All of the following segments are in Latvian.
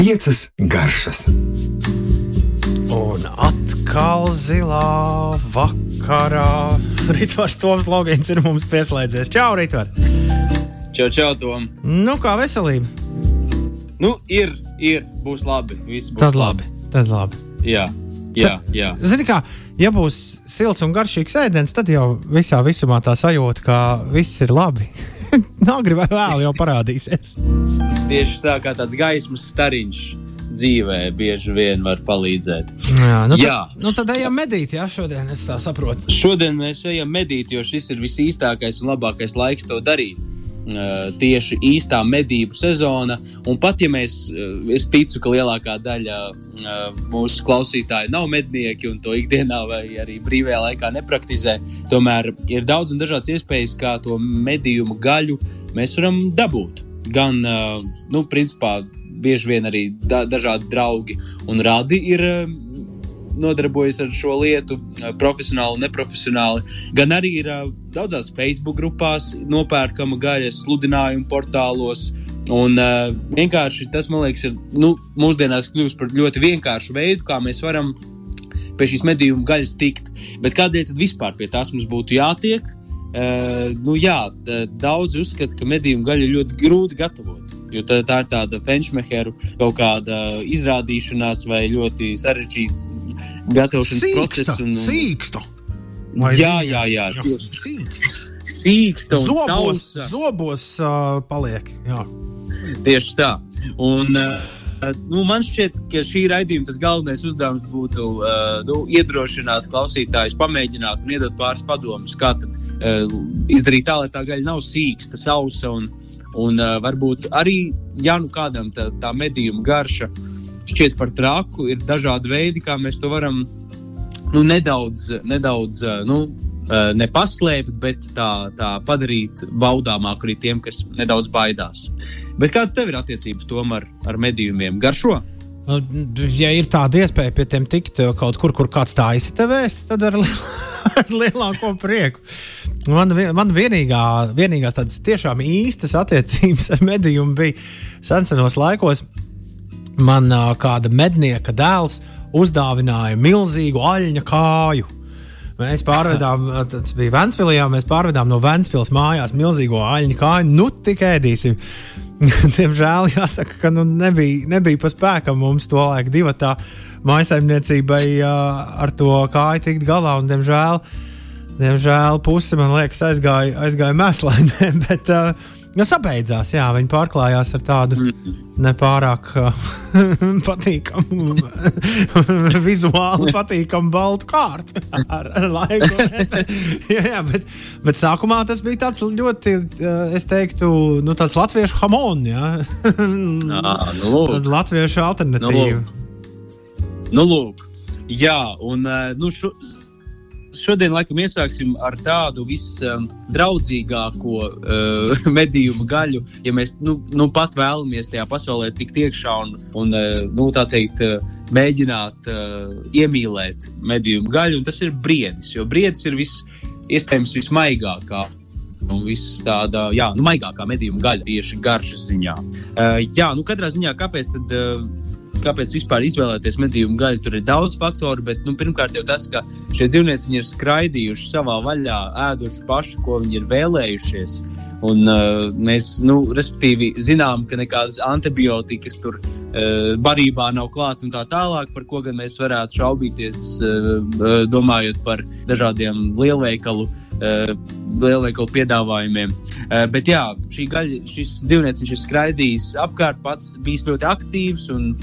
Piecas garšas. Un atkal zilā vakarā. Ritvars Toms Logins ir mums pieslēdzies. Čau, Ritvar! Čau, čau, Tom! Nu, kā veselība? Nu, ir, ir, būs labi. Viss būs Tad labi. Tad labi. Jā, jā, jā. Zini, kā, ja būs silts un garšīgs ēdiens, tad jau visā visumā tā sajūta, ka viss ir labi. Nāgri vai vēl jau parādīsies. Tieši tā kā tāds gaismas stariņš dzīvē bieži vien var palīdzēt. Jā, nu, Jā. Tad, nu tad ejam medīt, jā, šodien es tā saprotu. Šodien mēs ejam medīt, jo šis ir visīstākais un labākais laiks to darīt. Uh, tieši īstā medību sezona. Un pat ja mēs, uh, es ticu, ka lielākā daļa uh, mūsu klausītāju nav mednieki un to ikdienā vai arī brīvajā laikā nepraktizē, tomēr ir daudz un dažādas iespējas, kā to medījumu gaļu mēs varam dabūt. Gan, nu, principā, bieži vien arī da dažādi draugi un radi ir nodarbojas ar šo lietu, profesionāli neprofesionāli. Gan arī ir daudzās Facebook grupās nopērkama gaļa, sludinājumu portālos. Un uh, vienkārši tas, man liekas, ir nu, mūsdienās kļuvis par ļoti vienkāršu veidu, kā mēs varam pie šīs medījuma gaļas tikt. Bet kādēļ tad vispār pie tās mums būtu jātiek? Uh, nu, jā, daudz uzskata, ka medījumu gaļu ir ļoti grūti gatavot. Jo tā, tā ir tāda fenšmeheru kaut kāda izrādīšanās vai ļoti sarežģīts gatavošanas Sīksta, process. Un, un, sīksta. Jā, jā, jā, tieši. Sīksta. Sīksta un Zobos, sausa. zobos uh, paliek. Jā. Tieši tā. Un, uh, nu, man šķiet, ka šī raidījuma tas galvenais uzdevums būtu uh, nu, iedrošināt klausītājus, pamēģināt un iedot pāris padomus, kā tad, uh, izdarīt tā, lai tā gaļa nav sīksta, sausa. Un, un uh, varbūt arī, ja nu kādam tā, tā medījuma garša šķiet par traku, ir dažādi veidi, kā mēs to varam nu, nedaudz, nedaudz nu, nepaslēpt, bet tā, tā padarīt baudāmāku arī tiem, kas nedaudz baidās. Bet kādas tev ir attiecības tomēr ar medījumiem? Garšo? Nu, Ja ir tāda iespēja pie tiem tikt kaut kur, kur kāds tā iztevēst, tad ar, li ar lielāko prieku. Man, man vienīgā, vienīgās tādas tiešām īstas attiecības ar medījumu bija senos laikos. Man kāda mednieka dēls uzdāvināja milzīgu aļņa kāju. Mēs pārvedām, tas bija Vēnspīlijā, mēs pārvedām no Vēnspils mājās milzīgo aļņu kāju. Nu, tik ēdīsim. Diemžēl jāsaka, ka nu, nebija, nebija pa spēkam mums to laiku divu tā maisaimniecībai ar to kāju tikt galā. Un, diemžēl, diemžēl puse man liekas aizgāja, aizgāja mēslainē. Bet, uh, Nu, sabeidzās, jā, viņi pārklājās ar tādu nepārāk uh, patīkamu, vizuāli patīkamu baltu kārtu ar, ar laiku. jā, jā, bet, bet sākumā tas bija tāds ļoti, uh, es teiktu, nu, tāds latviešu hamons, jā, Ah, nu, lūk. Latviešu alternatīva. Nu, lūk. Jā, un uh, nu, šo, šodien laikam iesāksim ar tādu visdraudzīgāko uh, medījumu gaļu, ja mēs nu, nu, pat vēlamies tajā pasaulē tikt iekšā un, un uh, nu, tā teikt, uh, mēģināt uh, iemīlēt medījumu gaļu, un tas ir briedis, jo briedis ir vis, iespējams vismaigākā. Un viss tāda, jā, nu, maigākā medījuma gaļa tieši garšas ziņā. Uh, jā, nu, katrā ziņā, kāpēc tad uh, kāpēc vispār izvēlēties medījumu gaļu. Tur ir daudz faktoru, bet nu, pirmkārt jau tas, ka šie dzīvnieki ir skraidījuši savā vaļā, ēduši pašu, ko viņi ir vēlējušies. Un, uh, mēs, nu, zinām, ka nekādas antibiotikas tur uh, barībā nav klāta un tā tālāk, par ko gan mēs varētu šaubīties, uh, uh, domājot par dažādiem lielveikalu lielveikalu piedāvājumiem. Uh, bet jā, gaļa, šis dzīvnieks ir skraidījis apkārt, pats bijis ļoti aktīvs un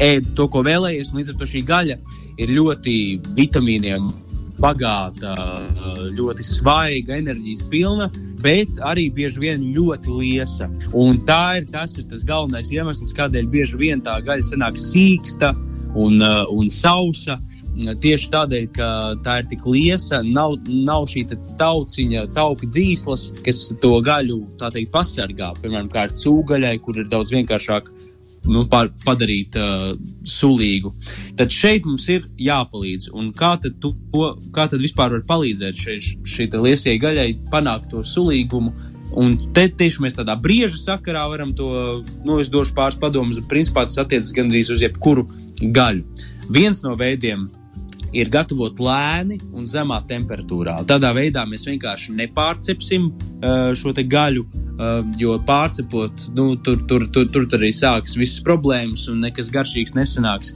ēdis to, ko vēlējies. Līdz ar to šī gaļa ir ļoti vitamīniem. Bagāta, ļoti svaiga, enerģijas pilna, bet arī bieži vien ļoti liesa. Un tā ir tas, ir tas galvenais iemesls, kādēļ bieži vien tā gaļa sanāk sīksta un, uh, un sausa. Tieši tādēļ, ka tā ir tik liesa, nav, nav šī ta tauciņa, tauka dzīslas, kas to gaļu teikt, pasargā. Piemēram, kā ar cūgaļai, kur ir daudz vienkāršāk nu, pār, padarīt uh, sulīgu. Tad šeit mums ir jāpalīdz. Un kā tad, tu, to- kā tad vispār var palīdzēt šai, šai liesai gaļai panākt to sulīgumu? Un te tieši mēs tādā brīža sakarā varam to, nu, es došu pāris padomus, principā tas attiecas gandrīz uz jebkuru gaļu. Viens no veidiem ir gatavot lēni un zemā temperatūrā. Tādā veidā mēs vienkārši nepārcepsim uh, šo gaļu, uh, jo pārcepot, nu, tur, tur, tur, tur arī sāksies visas problēmas un nekas garšīgs nesanāks.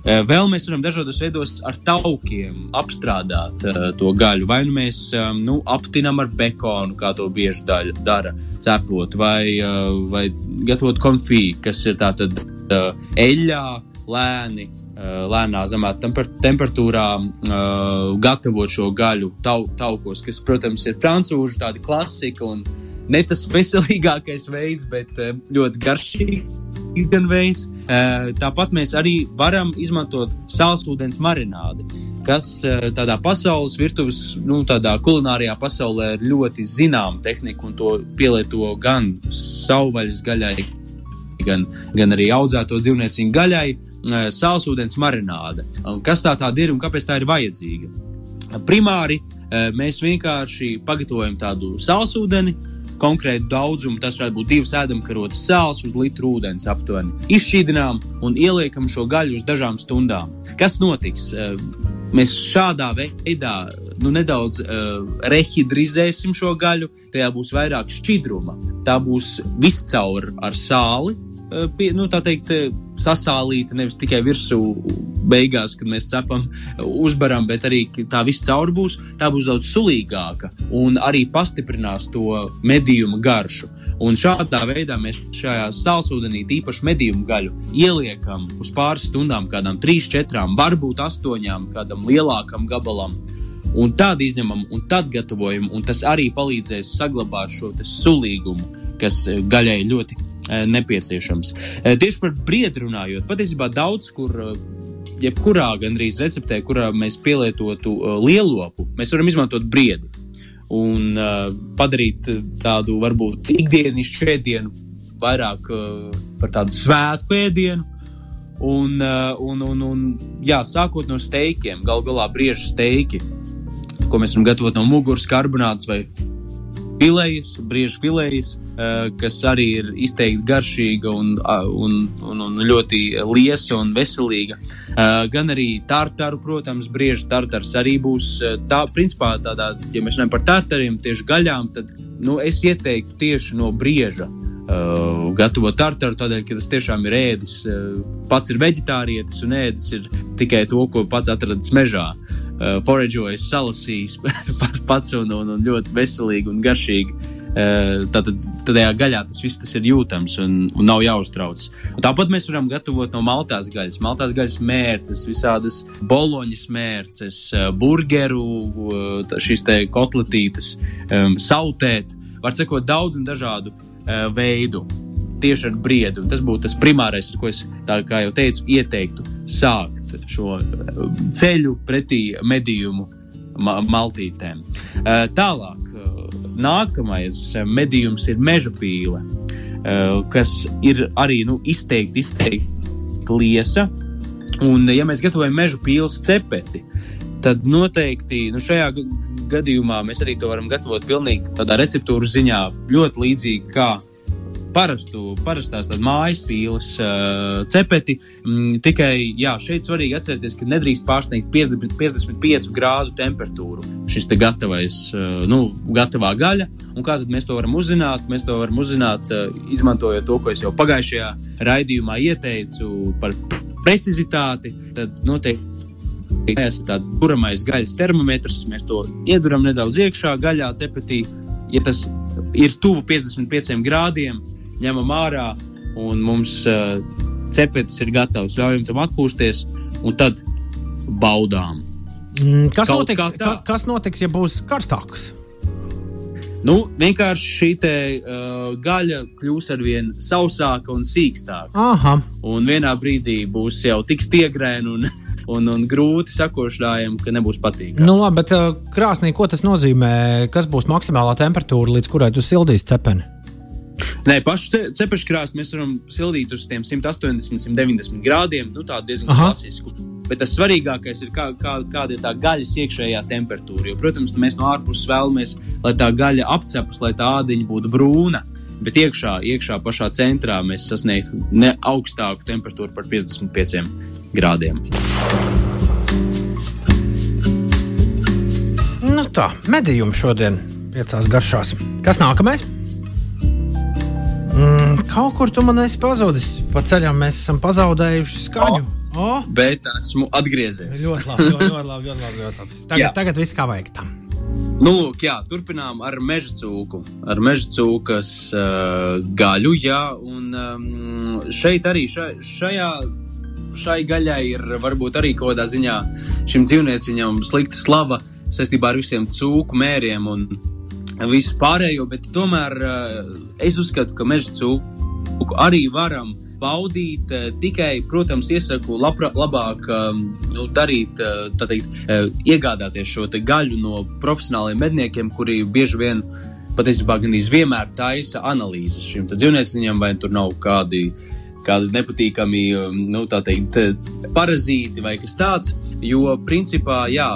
Uh, vēl mēs varam dažādos veidos ar taukiem apstrādāt uh, to gaļu. Vai nu mēs um, nu, aptinam ar bekonu, kā to bieži daļa, dara, cepot, vai, uh, vai gatavot konfī, kas ir tātad uh, eļļā, lēni, lēnā zemā temper temperatūrā uh, gatavot šo gaļu tau taukos, kas, protams, ir frančūžu tāda klasika un ne tas veselīgākais veids, bet uh, ļoti garšīgs veids. Uh, tāpat mēs arī varam izmantot sālsūdens marinādi, kas uh, tādā pasaules virtuves, nu, tādā kulinārijā pasaulē ir ļoti zināma tehnika un to pielieto gan savvaļas gaļai, gan, gan arī audzēto dzīvnieciņu gaļai sālsūdens marināde. Kas tā tāda ir un kāpēc tā ir vajadzīga? Primāri mēs vienkārši pagatavojam tādu sālsūdeni, konkrētu daudzumu. Tas varētu būt divas ēdamkarotes sāls uz litru ūdens aptuveni. Izšķīdinām un ieliekam šo gaļu uz dažām stundām. Kas notiks? Mēs šādā veidā nu, nedaudz uh, rehidrizēsim šo gaļu. Tajā būs vairāk šķidruma. Tā būs viscaur ar sāli, pie, nu, tā teikt, eh, sasālīta nevis tikai virsū, beigās, kad mēs cepam, uzbaram, bet arī tā viss caur būs. Tā būs daudz sulīgāka un arī pastiprinās to medījumu garšu. Un šādā veidā mēs šajā sālsūdenī, īpaši medījumu gaļu, ieliekam uz pāris stundām, kādām trīs, četrām, varbūt astoņām, kādam lielākam gabalam. Un tad izņemam, un tad gatavojam, un tas arī palīdzēs saglabāt šo sulīgumu, kas eh, gaļai ļoti Eh, nepieciešams. Eh, tieši par briedi runājot, patiesībā daudz kur. Eh, jebkurā gandrīz receptē, kurā mēs pielietotu lielopu, mēs varam izmantot briedi un uh, padarīt tādu varbūt ikdienišķu ēdienu vairāk uh, par tādu svētku ēdienu. Un, uh, un, un, un jā, sākot no steikiem, galu galā brieža steiki, ko mēs varam gatavot no muguras karbonāts vai filējas, brieža filējas, eh, kas arī ir izteikti garšīga un, un, un, un ļoti liesa un veselīga. Gan arī tartaru, protams, brieža tartars arī būs tā, principā tādā, ja mēs runājam par tartariem, tieši gaļām, tad nu, es ieteiktu tieši no brieža. Uh, gatavo tartaru, tādēļ, ka tas tiešām ir ēdis. Uh, pats ir vegetārietis un ēdis ir tikai to, ko pats atradis mežā. Uh, uh, foraģojis, salasījis pats un, un, un ļoti veselīgi un garšīgi. Uh, Tātad tajā gaļā tas viss tas ir jūtams un, un nav jāuztraucas. Tāpat mēs varam gatavot no maltās gaļas. Maltās gaļas mērces, visādas boloņas mērces, uh, burgeru, šīs te kotletītes, sautēt. Var sekot daudz un dažādu veidu tieši ar briedu. Tas būtu tas primārais, ar ko es, kā jau teicu, ieteiktu sākt šo eh, ceļu pretī medījumu ma maltītēm. Eh, tālāk, eh, nākamais medījums ir meža pīle, kas ir arī nu, izteikti, izteikti liesa. Un, ja mēs gatavojam meža pīles cepeti, tad noteikti nu, šajā gadījumā mēs arī to varam gatavot pilnīgi tādā receptūras ziņā, ļoti līdzīgi kā parastu, parastās mājas pīles uh, cepeti. Mm, tikai jā, šeit svarīgi atcerēties, ka nedrīkst pārsniegt 50, 55 grādu temperatūru. Šis te gatavais, uh, nu, gatavā gaļa. Un kā mēs to varam uzzināt? Mēs to varam uzzināt, uh, izmantojot to, ko es jau pagājušajā raidījumā ieteicu par precizitāti. Tad noteikti. Tas ir tāds duramais gaļas termometrs. Mēs to ieduram nedaudz iekšā gaļā, cepetī. Ja tas ir tuvu 55 grādiem, ņemam ārā un mums uh, cepetis ir gatavs. Ļaujam tam atpūsties un tad baudām. Mm, kas, Kaut notiks, ka, kas notiks, ja būs karstāks? Nu, vienkārši šī te, uh, gaļa kļūs ar vien sausāka un sīkstāka. Aha. Un vienā brīdī būs jau tik stiegrēna un, un, un grūti sakošļājama, ka nebūs patīkami. Nu, labi, bet uh, krāsnī, ko tas nozīmē? Kas būs maksimālā temperatūra, līdz kurai tu sildīsi cepeni? Nē, pašu cepešu krāsu mēs varam sildīt uz 180, 190 grādiem. Nu, tā diezgan Aha. klasisku. Bet tas svarīgākais ir, kā, kā, kāda ir tā gaļas iekšējā temperatūra. Jo, protams, mēs no ārpuses vēlamies, lai tā gaļa apcepas, lai tā ādiņa būtu brūna. Bet iekšā, iekšā pašā centrā mēs sasniegtu ne augstāku temperatūru par 55 grādiem. Nu tā, medījumi šodien piecās garšās. Kas nākamais? Kaut kur tu man esi pazudis. Pa ceļam mēs esam pazaudējuši skaņu. O, o. Bet esmu atgriezies. Ļoti labi, ļoti, ļoti labi. Ļoti labi, ļoti labi. Tagad, jā. tagad viss kā vajag tam. Nu, lūk, jā, turpinām ar meža cūku. Ar meža cūkas uh, gaļu. Jā, un um, šeit arī šai, šajā, šai gaļai ir varbūt arī kaut kādā ziņā šim dzīvnieciņam slikta slava saistībā ar visiem cūku mēriem. Un, visu pārējo, bet tomēr uh, es uzskatu, ka meža cūku arī varam baudīt. Uh, tikai, protams, iesaku labra, labāk um, nu, darīt, uh, teikt, iegādāties šo gaļu no profesionāliem medniekiem, kuri bieži vien patiesībā gan vienmēr taisa analīzes šim dzīvnieciņam, vai tur nav kādi, kādi nepatīkami um, nu, teikt, parazīti vai kas tāds. Jo, principā, jā,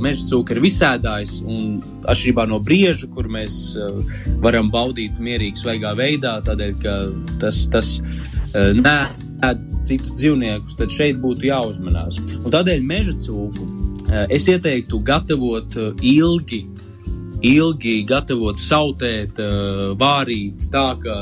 meža cūka ir visēdājs, un atšķirībā no brieža, kur mēs uh, varam baudīt mierīgi, svaigā veidā, tādēļ, ka tas, tas uh, nē, citus dzīvniekus, tad šeit būtu jāuzmanās. Un tādēļ meža cūku es ieteiktu gatavot ilgi, ilgi gatavot, sautēt, vārīt, tā ka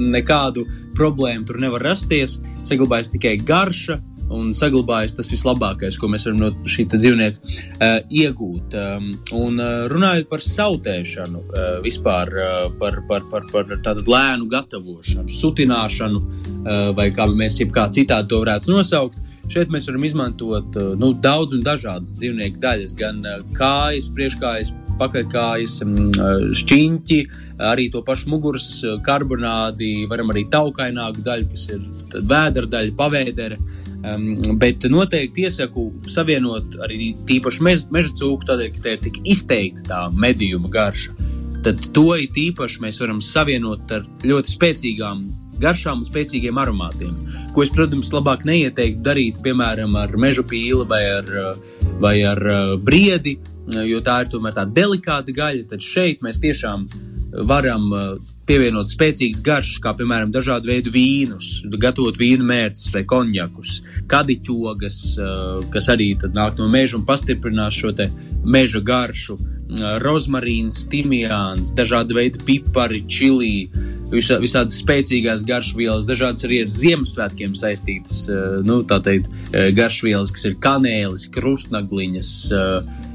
nekādu problēmu tur nevar rasties. Saglabājas tikai garša, un saglabājas tas vislabākais, ko mēs varam no šī dzīvnieka uh, iegūt. Um, un uh, runājot par sautēšanu, uh, vispār uh, par, par, par, par tādu lēnu gatavošanu, sutināšanu, uh, vai kā mēs jebkā citādi to varētu nosaukt. Šeit mēs varam izmantot uh, nu, daudz un dažādas dzīvnieku daļas, gan uh, kājas, priekškājas, pakaļkājas, šķiņķi, arī to pašu muguras karbonādi, varam arī taukaināku daļu, kas ir vēdera daļa, pavēdere. Um, bet noteikti iesaku savienot arī tīpaši mež, meža cūku, tādēļ, ka tā ir tik izteikta tā medījuma garša. Tad to īpaši mēs varam savienot ar ļoti spēcīgām garšām un spēcīgiem aromātiem. Ko es, protams, labāk neieteiktu darīt, piemēram, ar meža pīli vai ar, vai ar briedi, jo tā ir tomēr tā delikāta gaļa. Tad šeit mēs tiešām varam pievienot spēcīgas garšas, kā piemēram dažādu veidu vīnus, gatavot vīnu mērķus vai konjakus, kadiķogas, kas arī nāk no meža un pastiprinās šo meža garšu, rozmarīns, timijāns, dažādi veidi pipari, čili. Visā, visādas spēcīgās garšvielas, dažādas arī ar Ziemassvētkiem saistītas eh, nu, teikt, garšvielas, kas ir kanēlis, krustnagliņas,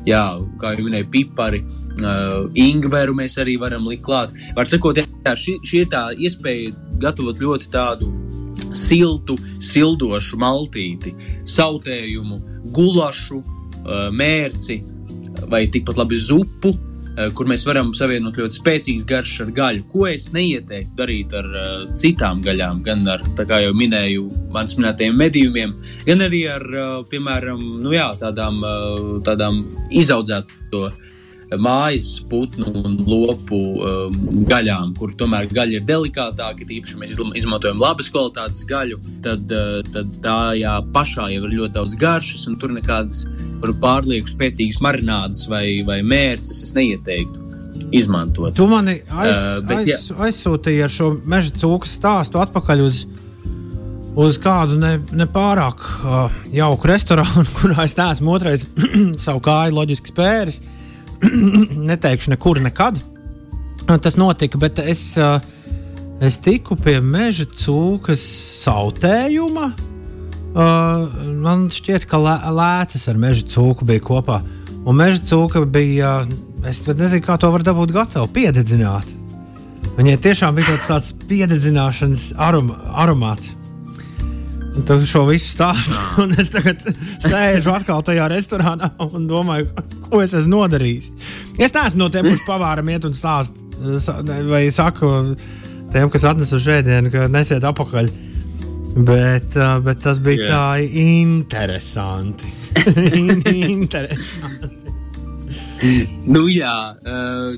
jā, kā jau minēju, pipari. Uh, ingveru mēs arī varam likt klāt. Var sakot, jā, šī, šī ir tā iespēja gatavot ļoti tādu siltu, sildošu maltīti, sautējumu, gulašu, uh, mērci vai tikpat labi zupu. Uh, kur mēs varam savienot ļoti spēcīgas garšas ar gaļu, ko es neieteiktu darīt ar uh, citām gaļām, gan ar, kā jau minēju, manas minētajiem medījumiem, gan arī ar, uh, piemēram, nu jā, tādām, uh, tādām izaudzēto uh, mājas putnu un lopu um, gaļām, kur tomēr gaļa ir delikātāka. Tīpaši mēs izmantojam labas kvalitātes gaļu, tad, uh, tad tā jā, pašā jau ir ļoti daudz garšas, un tur nekādas pārlieku spēcīgas marinādes vai, vai mērces es neieteiktu. Izmantot. Tu mani aiz, uh, bet, aiz, jā. aizsūtīji ar šo meža cūku stāstu atpakaļ uz, uz kādu nepārāk ne, ne uh, jauku restorānu, kurā es neesmu otrais savu kāju loģiski spēris. Uh, neteikšu nekur nekad. Tas notika, bet es, eh, es tiku pie meža cūkas sautējuma. Eh, man šķiet, ka lēcas ar meža cūku bija kopā. Un meža cūka bija, es nezinu, kā to var dabūt gatavu, piededzināt. Viņai tiešām bija tāds, tāds piededzināšanas arom, aromāts. Tu šo visu stāstu, un es tagad sēžu atkal tajā restorānā un domāju, ko es esmu nodarījis. Es neesmu no tiem, kurš pavāram iet un stāst, vai saku tiem, kas atnesa šēdienu, ka nesiet apakaļ. Bet, bet tas bija yeah. tā interesanti. interesanti. nu, jā,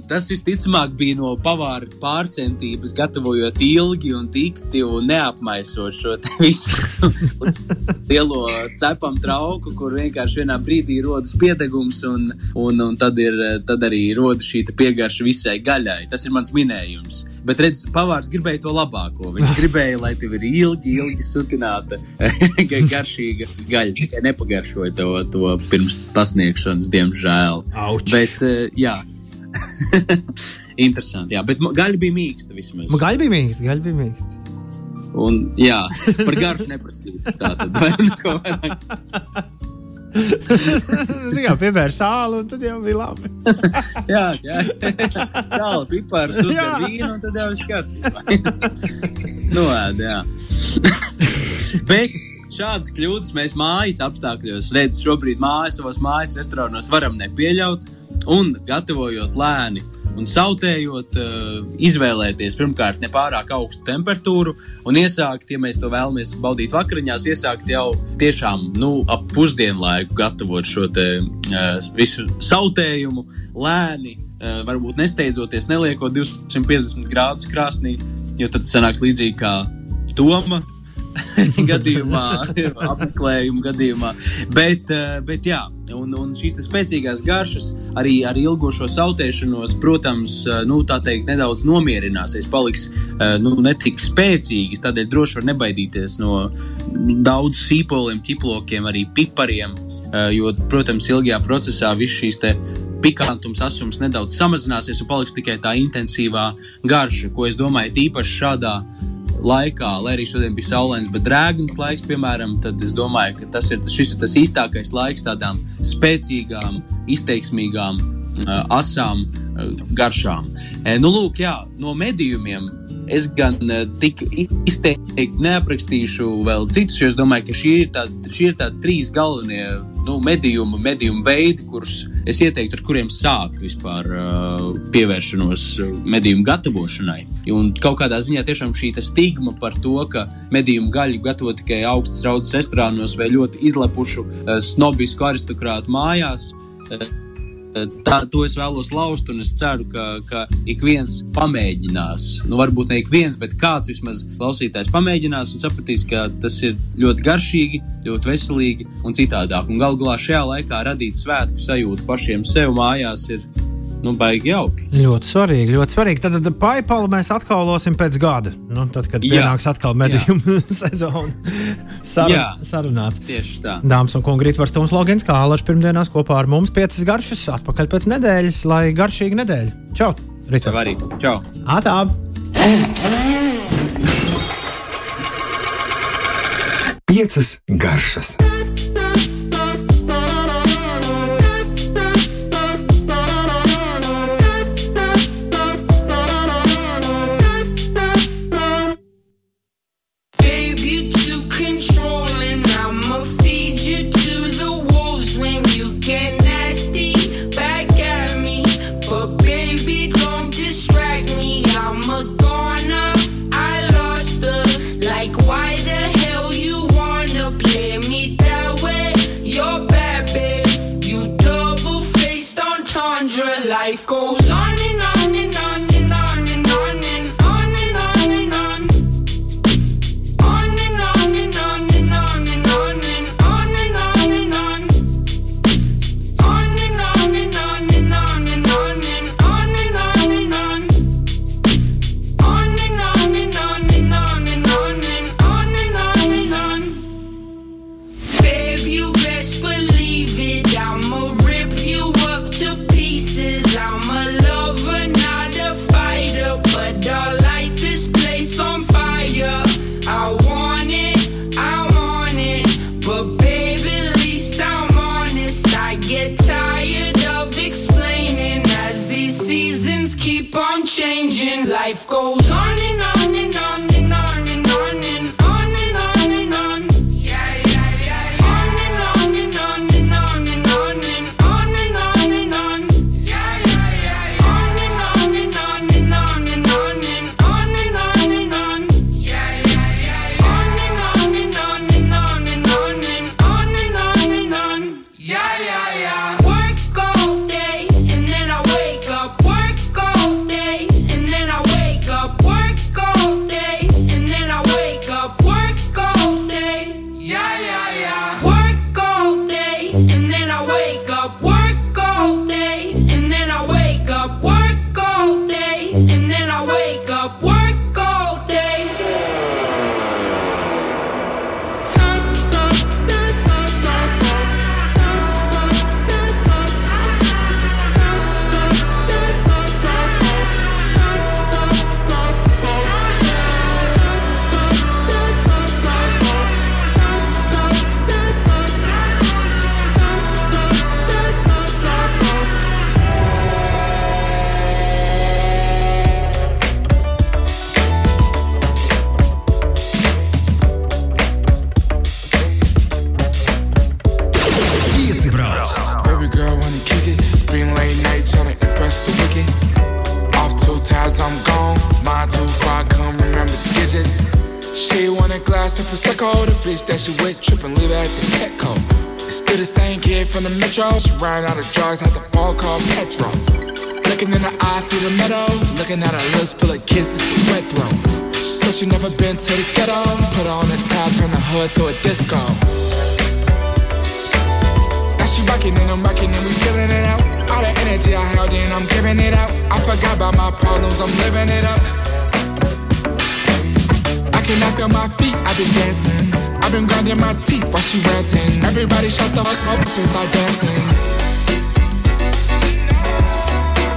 tas visticamāk bija no pavāra pārcentības, gatavojot ilgi un dikti un neapmaisot šo visu lielo cepam trauku, kur vienkārši vienā brīdī rodas piedegums un, un, un tad, ir, tad arī rodas šī piegarša visai gaļai. Tas ir mans minējums. Bet, redziet, pavārs gribēja to labāko. Viņš gribēja, lai tev ir ilgi, ilgi sutināta, garšīga gaļa. Tikai nepagaršoja to, to pirms pasniegšanas, diemžēl. Auč. Bet, uh, jā. Interesanti, jā, bet gaļa bija mīksta vismaz. Gaļa bija mīksta, gaļa bija mīksta. Un, jā, par garšu neprasīs. Tātad, vai neko vairāk. Zinām, piebēra sāli, un tad jau bija labi. jā, jā. Sāli, pipars, uztver vīnu, un tad jau viss kārtībā. nu, jā. Bet šādas kļūdas mēs mājas apstākļos, redzam, šobrīd mājas, savos mājas restorānos varam nepieļaut un gatavojot lēni un sautējot, uh, izvēlēties pirmkārt nepārāk augstu temperatūru un iesākt, ja mēs to vēlamies baudīt vakariņās, iesākt jau tiešām nu, ap pusdienlaiku gatavot šo te, uh, visu sautējumu lēni. Uh, varbūt nesteidzoties, neliekot 250 grādus krāsnī, jo tad sanāks līdzīgi kā Toma gadījumā, apmeklējuma gadījumā. Bet, eh, bet jā, un, un šīs spēcīgās garšas arī ar ilgošo sautēšanos, protams, eh, nu, tā teikt, nedaudz nomierināsies, paliks eh, nu, netik spēcīgas. Tādēļ droši var nebaidīties no daudz sīpoliem, ķiplokiem, arī pipariem. Jo, protams, ilgajā procesā viss šīs pikantums, asums nedaudz samazināsies un paliks tikai tā intensīvā garša, ko es domāju, tīpaši šādā laikā, lai arī šodien bija saulains, bet drēgns laiks, piemēram, tad es domāju, ka tas ir, šis ir tas īstākais laiks tādām spēcīgām, izteiksmīgām, asām garšām. Nu, lūk, jā, no medījumiem es gan tik izteikti neaprakstīšu vēl citus, jo es domāju, ka šie ir tādi tā trīs galvenie nu, medījumu, medījumu veidi, kurus es ieteiktu, ar kuriem sākt vispār uh, pievēršanos medījumu gatavošanai. Un kaut kādā ziņā tiešām šī stigma par to, ka medījumu gaļu gatavo tikai augstas raudzes restorānos vai ļoti izlepušu uh, snobisku aristokrātu mājās. Uh, Tā, to es vēlos lauzt, un es ceru, ka, ka ik viens pamēģinās. Nu, varbūt ne ik viens, bet kāds vismaz klausītājs pamēģinās un sapratīs, ka tas ir ļoti garšīgi, ļoti veselīgi un citādāk. Galu galā šajā laikā radīt svētku sajūtu pašiem sev mājās ir nu, baigi jauki. Ļoti svarīgi, ļoti svarīgi. Tad, tad paipalu mēs atkaulosim pēc gada. Nu, tad, kad jā. pienāks atkal medījumu sezona, Sar jā, sarunāts. Tieši tā. Dāmas un kungi, rītvars Toms Logins, kā Alaš pirmdienās kopā ar mums piecas garšas, atpakaļ pēc nedēļas, lai garšīgi nedēļa. Čau! Rītvar arī. Čau! Atā! Piecas garšas! She want a glass of Prosecco, the bitch that she with trippin', leave her at the Petco. Still the same kid from the metro. She ran out of drugs, had the ball called Petro. Looking in the eyes, see the meadow. Looking at her lips, full of kisses, the wet throat. She said she never been to the ghetto. Put her on the top, turn the hood to a disco. Now she rockin' and I'm rockin' and we feeling it out. All the energy I held in, I'm giving it out. I forgot about my problems, I'm living it up. Can knock on my feet, I've been dancing. I've been grinding my teeth while she ranting. Everybody shut the fuck up and start dancing.